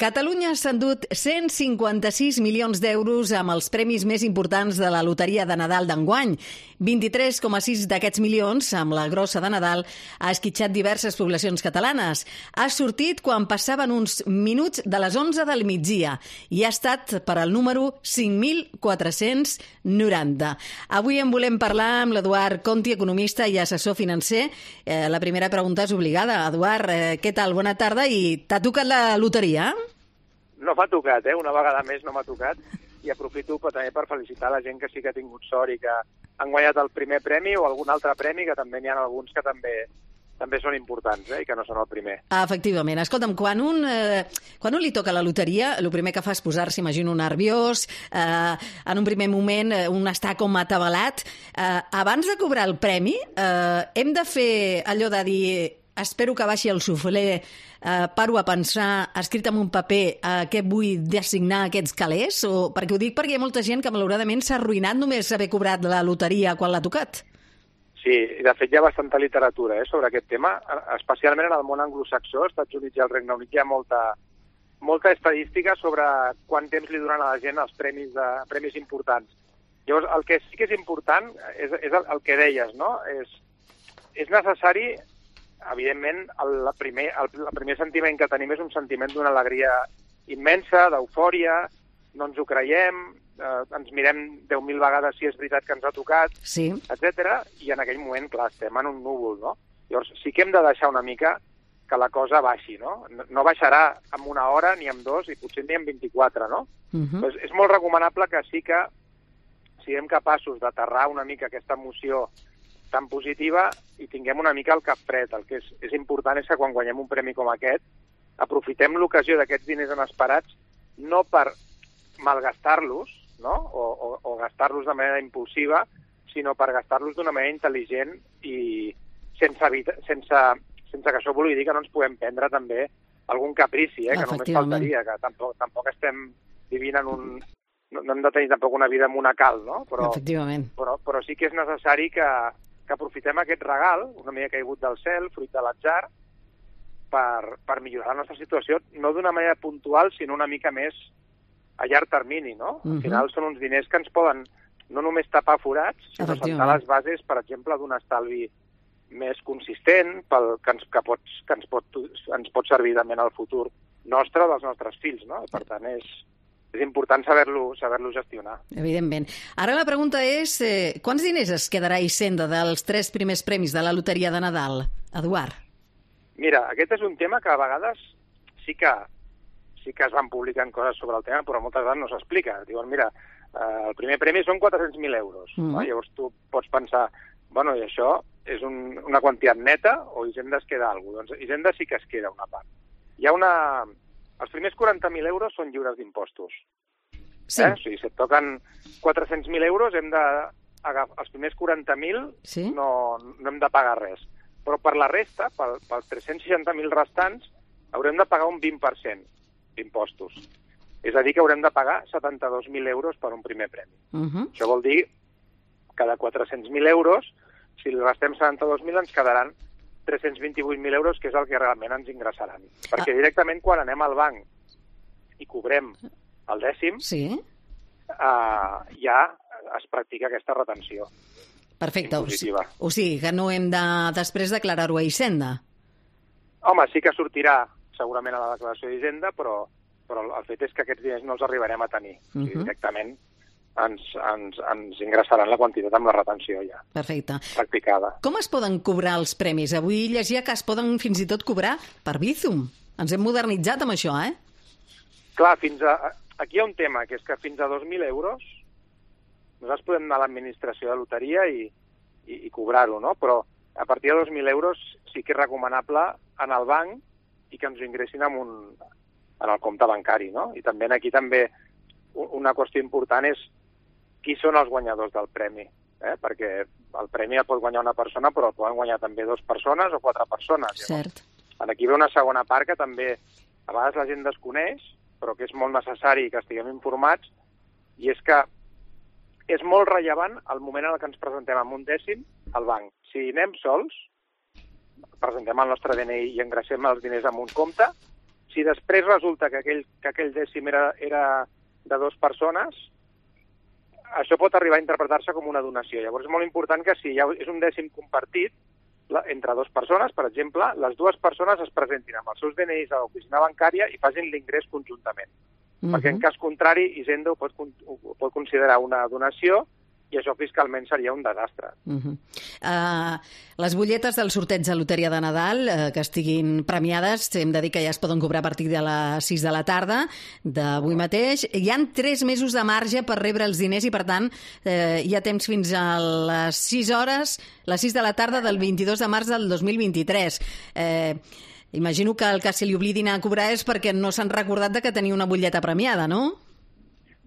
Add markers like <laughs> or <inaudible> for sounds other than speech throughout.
Catalunya s'ha endut 156 milions d'euros amb els premis més importants de la loteria de Nadal d'enguany. 23,6 d'aquests milions, amb la grossa de Nadal, ha esquitxat diverses poblacions catalanes. Ha sortit quan passaven uns minuts de les 11 del migdia i ha estat per al número 5.490. Avui en volem parlar amb l'Eduard Conti, economista i assessor financer. Eh, la primera pregunta és obligada. Eduard, eh, què tal? Bona tarda i t'ha tocat la loteria? No m'ha tocat, eh? Una vegada més no m'ha tocat. I aprofito per, també per felicitar la gent que sí que ha tingut sort i que han guanyat el primer premi o algun altre premi, que també n'hi ha alguns que també també són importants, eh, i que no són el primer. Efectivament. Escolta'm, quan un, eh, quan un li toca la loteria, el primer que fa és posar-se, imagino, nerviós, eh, en un primer moment eh, un està com atabalat. Eh, abans de cobrar el premi, eh, hem de fer allò de dir espero que baixi el suflé, eh, paro a pensar, escrit en un paper, eh, què vull designar aquests calés? O, perquè ho dic perquè hi ha molta gent que malauradament s'ha arruïnat només haver cobrat la loteria quan l'ha tocat. Sí, i de fet hi ha bastanta literatura eh, sobre aquest tema, especialment en el món anglosaxó, als Estats Units i al Regne Unit hi ha molta, molta estadística sobre quant temps li donen a la gent els premis, de, premis importants. Llavors, el que sí que és important és, és el, el que deies, no? És, és necessari evidentment, el, primer, el, el primer sentiment que tenim és un sentiment d'una alegria immensa, d'eufòria, no ens ho creiem, eh, ens mirem 10.000 vegades si és veritat que ens ha tocat, sí. etc. i en aquell moment, clar, estem en un núvol, no? Llavors, sí que hem de deixar una mica que la cosa baixi, no? No baixarà en una hora, ni en dos, i potser ni en 24, no? Uh -huh. pues és molt recomanable que sí que siguem capaços d'aterrar una mica aquesta emoció tan positiva i tinguem una mica el cap fred. El que és, és important és que quan guanyem un premi com aquest aprofitem l'ocasió d'aquests diners inesperats no per malgastar-los no? o, o, o gastar-los de manera impulsiva, sinó per gastar-los d'una manera intel·ligent i sense, sense, sense que això vulgui dir que no ens podem prendre també algun caprici, eh? que només faltaria, que tampoc, tampoc estem vivint en un, no, no hem de tenir tampoc una vida monacal, no? Però, Efectivament. Però, però sí que és necessari que, que aprofitem aquest regal, una mica caigut del cel, fruit de l'atzar, per, per millorar la nostra situació, no d'una manera puntual, sinó una mica més a llarg termini, no? Uh -huh. Al mhm. final són uns diners que ens poden no només tapar forats, sinó sentar les bases, per exemple, d'un estalvi més consistent pel, que, ens, que, pots, que ens, pot, ens pot servir també en el futur nostre dels nostres fills, no? Per tant, és, és important saber-lo saber, -lo, gestionar. Evidentment. Ara la pregunta és, eh, quants diners es quedarà Hisenda dels tres primers premis de la loteria de Nadal, Eduard? Mira, aquest és un tema que a vegades sí que sí que es van publicant coses sobre el tema, però moltes vegades no s'explica. Diuen, mira, eh, el primer premi són 400.000 euros. Mm. No? Llavors tu pots pensar, bueno, i això és un, una quantitat neta o Hisenda es queda alguna cosa? Doncs Hisenda sí que es queda una part. Hi ha una, els primers 40.000 euros són lliures d'impostos. Sí. Eh? O sigui, si et toquen 400.000 euros, hem de els primers 40.000 sí? no, no hem de pagar res. Però per la resta, pel, pels 360.000 restants, haurem de pagar un 20% d'impostos. És a dir, que haurem de pagar 72.000 euros per un primer premi. Uh -huh. Això vol dir que de 400.000 euros, si li restem 72.000, ens quedaran 328.000 euros, que és el que realment ens ingressaran. Perquè ah. directament quan anem al banc i cobrem el dècim, sí. uh, ja es practica aquesta retenció. Perfecte. Impositiva. O sigui, que no hem de després declarar-ho a Hisenda. Home, sí que sortirà segurament a la declaració d'Hisenda, però, però el fet és que aquests diners no els arribarem a tenir. Uh -huh. o sigui, mhm. directament ens, ens, ens ingressaran la quantitat amb la retenció ja. Perfecte. Practicada. Com es poden cobrar els premis? Avui llegia que es poden fins i tot cobrar per Bizum. Ens hem modernitzat amb això, eh? Clar, fins a, aquí hi ha un tema, que és que fins a 2.000 euros nosaltres podem anar a l'administració de loteria i, i, i cobrar-ho, no? Però a partir de 2.000 euros sí que és recomanable anar al banc i que ens ingressin en, un, en el compte bancari, no? I també aquí també una qüestió important és qui són els guanyadors del premi, eh? perquè el premi el pot guanyar una persona, però el poden guanyar també dues persones o quatre persones. Cert. Llavors, aquí ve una segona part que també a vegades la gent desconeix, però que és molt necessari que estiguem informats, i és que és molt rellevant el moment en què ens presentem amb un dècim al banc. Si anem sols, presentem el nostre DNI i engracem els diners en un compte, Si després resulta que aquell, que aquell dècim era, era de dues persones, això pot arribar a interpretar-se com una donació. Llavors és molt important que si ja és un dècim compartit la, entre dues persones, per exemple, les dues persones es presentin amb els seus DNIs a l'oficina bancària i facin l'ingrés conjuntament. Uh -huh. Perquè en cas contrari, Hisenda ho pot, ho pot considerar una donació i això fiscalment seria un desastre. Uh -huh. uh, les butlletes del sorteig de loteria de Nadal uh, que estiguin premiades, hem de dir que ja es poden cobrar a partir de les 6 de la tarda d'avui mateix. Hi han 3 mesos de marge per rebre els diners i, per tant, uh, hi ha temps fins a les 6 hores, les 6 de la tarda del 22 de març del 2023. Uh, Imagino que el que se li oblidin a cobrar és perquè no s'han recordat de que tenia una butlleta premiada, no?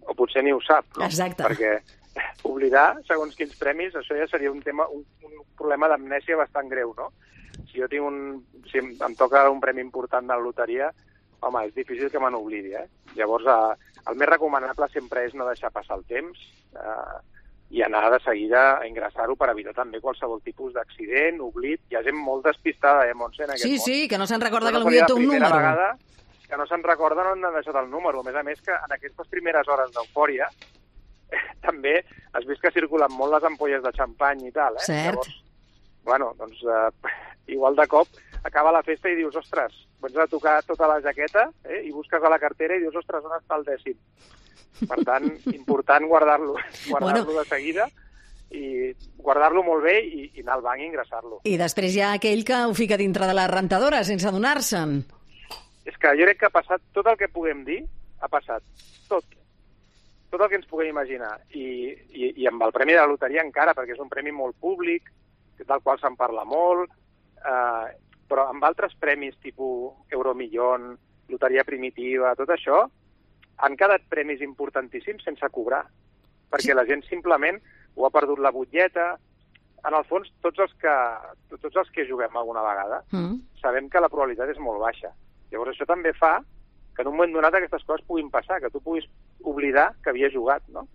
O potser ni ho sap, no? Exacte. Perquè oblidar segons quins premis, això ja seria un tema, un, un problema d'amnèsia bastant greu, no? Si jo tinc un, si em, em toca un premi important de la loteria, home, és difícil que me n'oblidi, eh? Llavors, eh, el més recomanable sempre és no deixar passar el temps eh, i anar de seguida a ingressar-ho per evitar també qualsevol tipus d'accident, oblit. Hi ha gent molt despistada, eh, Montse, en aquest Sí, món. sí, que no se'n recorda que potser té un número. Vegada, que no se'n recorda on han deixat el número. A més a més, que en aquestes primeres hores d'eufòria <laughs> també has vist que circulen molt les ampolles de xampany i tal, eh? Cert. Llavors, bueno, doncs eh, <laughs> igual de cop acaba la festa i dius, ostres, vens a tocar tota la jaqueta eh? i busques a la cartera i dius, ostres, on està el dècim? Per tant, <laughs> important guardar-lo guardar, bueno. de seguida i guardar-lo molt bé i, i anar al banc i ingressar-lo. I després hi ha aquell que ho fica dintre de la rentadora sense adonar-se'n. És que jo crec que ha passat tot el que puguem dir, ha passat. Tot el que ens puguem imaginar. I, i, i amb el Premi de la Loteria encara, perquè és un premi molt públic, del qual se'n parla molt, eh, però amb altres premis tipus Euromillón, Loteria Primitiva, tot això, han quedat premis importantíssims sense cobrar, perquè sí. la gent simplement ho ha perdut la butlleta. En el fons, tots els que, tots els que juguem alguna vegada mm. sabem que la probabilitat és molt baixa. Llavors això també fa que en un moment donat aquestes coses puguin passar, que tu puguis oblidar que havia jugat, no?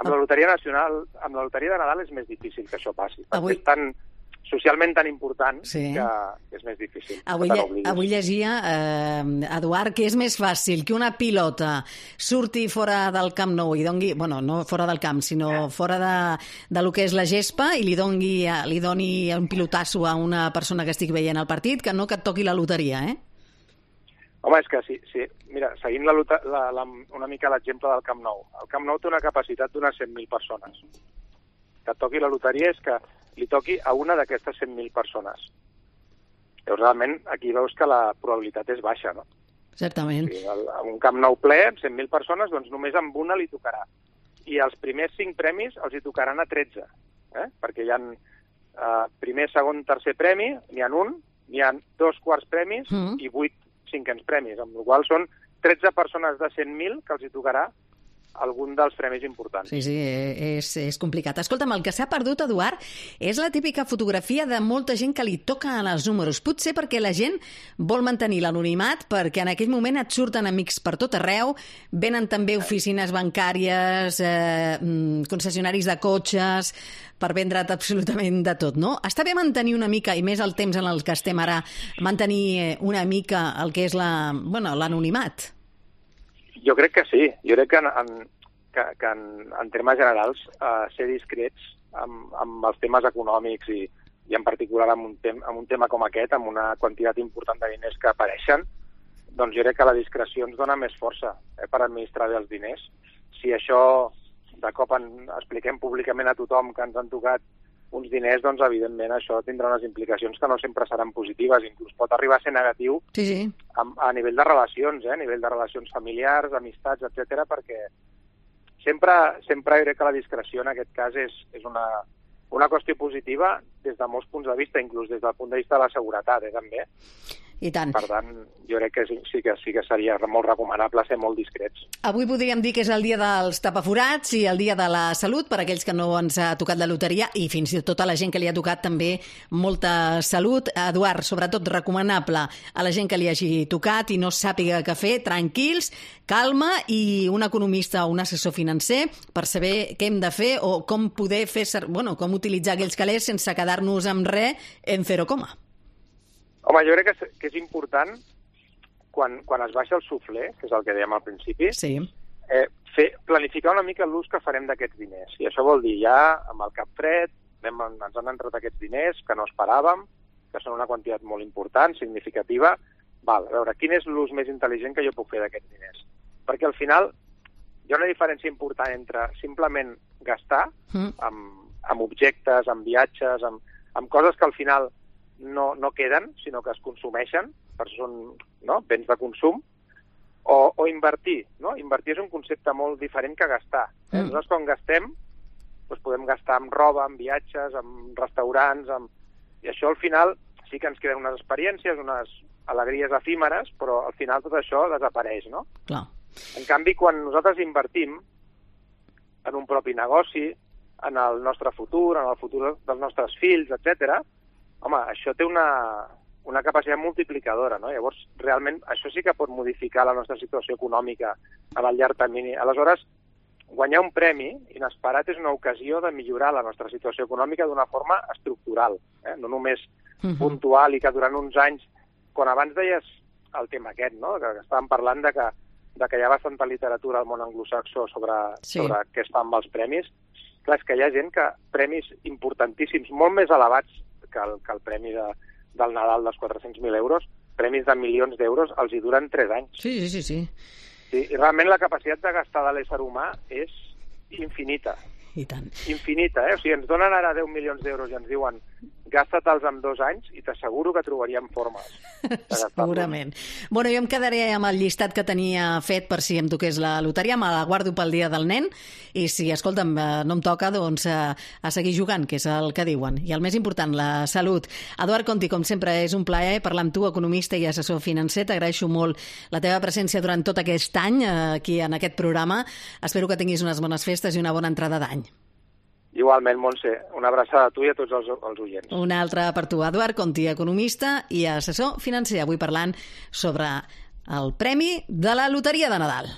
Amb la Loteria Nacional, amb la Loteria de Nadal és més difícil que això passi, perquè avui... és tan, socialment tan important sí. que, és més difícil. Avui, lle avui llegia, eh, Eduard, que és més fàcil que una pilota surti fora del Camp Nou i dongui, bueno, no fora del camp, sinó fora de, de lo que és la gespa i li, dongui, li doni un pilotasso a una persona que estigui veient el partit, que no que et toqui la loteria, eh? Home, és que sí, sí. Mira, seguint la, la, la, una mica l'exemple del Camp Nou. El Camp Nou té una capacitat d'unes 100.000 persones. Que et toqui la loteria és que li toqui a una d'aquestes 100.000 persones. Llavors, realment, aquí veus que la probabilitat és baixa, no? Certament. Sí, el, un Camp Nou ple, amb 100.000 persones, doncs només amb una li tocarà. I els primers 5 premis els hi tocaran a 13, eh? perquè hi ha eh, primer, segon, tercer premi, n'hi ha un, n'hi ha dos quarts premis mm. i vuit cinquens premis, amb la qual són 13 persones de 100.000 que els hi tocarà algun dels premis importants. Sí, sí, és, és complicat. Escolta'm, el que s'ha perdut, Eduard, és la típica fotografia de molta gent que li toca en els números. Potser perquè la gent vol mantenir l'anonimat, perquè en aquell moment et surten amics per tot arreu, venen també oficines bancàries, eh, mm, concessionaris de cotxes, per vendre't absolutament de tot, no? Està bé mantenir una mica, i més el temps en el que estem ara, mantenir eh, una mica el que és l'anonimat? Bueno, jo crec que sí. Jo crec que en, en, que, que en, en termes generals eh, ser discrets amb, amb els temes econòmics i, i en particular amb un, tem, amb un tema com aquest, amb una quantitat important de diners que apareixen, doncs jo crec que la discreció ens dona més força eh, per administrar bé els diners. Si això de cop en, expliquem públicament a tothom que ens han tocat uns diners, doncs evidentment això tindrà unes implicacions que no sempre seran positives, inclús pot arribar a ser negatiu sí, sí. A, a nivell de relacions, eh? a nivell de relacions familiars, amistats, etc perquè sempre, sempre crec que la discreció en aquest cas és, és una, una qüestió positiva des de molts punts de vista, inclús des del punt de vista de la seguretat, eh, també. I tant. Per tant, jo crec que sí que, sí que seria molt recomanable ser molt discrets. Avui podríem dir que és el dia dels tapaforats i el dia de la salut per a aquells que no ens ha tocat la loteria i fins i tot a la gent que li ha tocat també molta salut. Eduard, sobretot recomanable a la gent que li hagi tocat i no sàpiga què fer, tranquils, calma i un economista o un assessor financer per saber què hem de fer o com poder fer, bueno, com utilitzar aquells calés sense quedar-nos amb res en zero coma. Home, jo crec que és, que és important quan, quan es baixa el sufler, que és el que dèiem al principi, sí. eh, fer, planificar una mica l'ús que farem d'aquests diners. I això vol dir ja, amb el cap fred, anem, ens han entrat aquests diners que no esperàvem, que són una quantitat molt important, significativa. Val, a veure, quin és l'ús més intel·ligent que jo puc fer d'aquests diners? Perquè al final hi ha una diferència important entre simplement gastar mm. amb, amb objectes, amb viatges, amb, amb coses que al final no, no queden, sinó que es consumeixen, per són no, béns de consum, o, o invertir. No? Invertir és un concepte molt diferent que gastar. Eh? Mm. Nosaltres quan gastem doncs podem gastar amb roba, amb viatges, amb restaurants, amb... i això al final sí que ens queden unes experiències, unes alegries efímeres, però al final tot això desapareix, no? Clar. En canvi, quan nosaltres invertim en un propi negoci, en el nostre futur, en el futur dels nostres fills, etc, home, això té una, una capacitat multiplicadora, no? Llavors, realment, això sí que pot modificar la nostra situació econòmica a el llarg termini. Aleshores, guanyar un premi inesperat és una ocasió de millorar la nostra situació econòmica d'una forma estructural, eh? no només uh -huh. puntual i que durant uns anys, quan abans deies el tema aquest, no? que estàvem parlant de que, de que hi ha bastanta literatura al món anglosaxó sobre, sí. sobre què es fa amb els premis, clar, és que hi ha gent que premis importantíssims, molt més elevats que el, que el premi de, del Nadal dels 400.000 euros, premis de milions d'euros, els hi duren 3 anys. Sí, sí, sí, sí. Sí, i realment la capacitat de gastar de l'ésser humà és infinita. I tant. Infinita, eh? O sigui, ens donen ara 10 milions d'euros i ens diuen gasta-te'ls en dos anys i t'asseguro que trobaríem formes. <laughs> Segurament. Bueno, jo em quedaré amb el llistat que tenia fet per si em toqués la loteria, me la guardo pel dia del nen i si, escolta'm, eh, no em toca, doncs a, eh, a seguir jugant, que és el que diuen. I el més important, la salut. Eduard Conti, com sempre, és un plaer parlar amb tu, economista i assessor financer. T'agraeixo molt la teva presència durant tot aquest any eh, aquí en aquest programa. Espero que tinguis unes bones festes i una bona entrada d'any. Igualment, Montse, una abraçada a tu i a tots els, els oients. Una altra per tu, Eduard Conti, economista i assessor financer, avui parlant sobre el Premi de la Loteria de Nadal.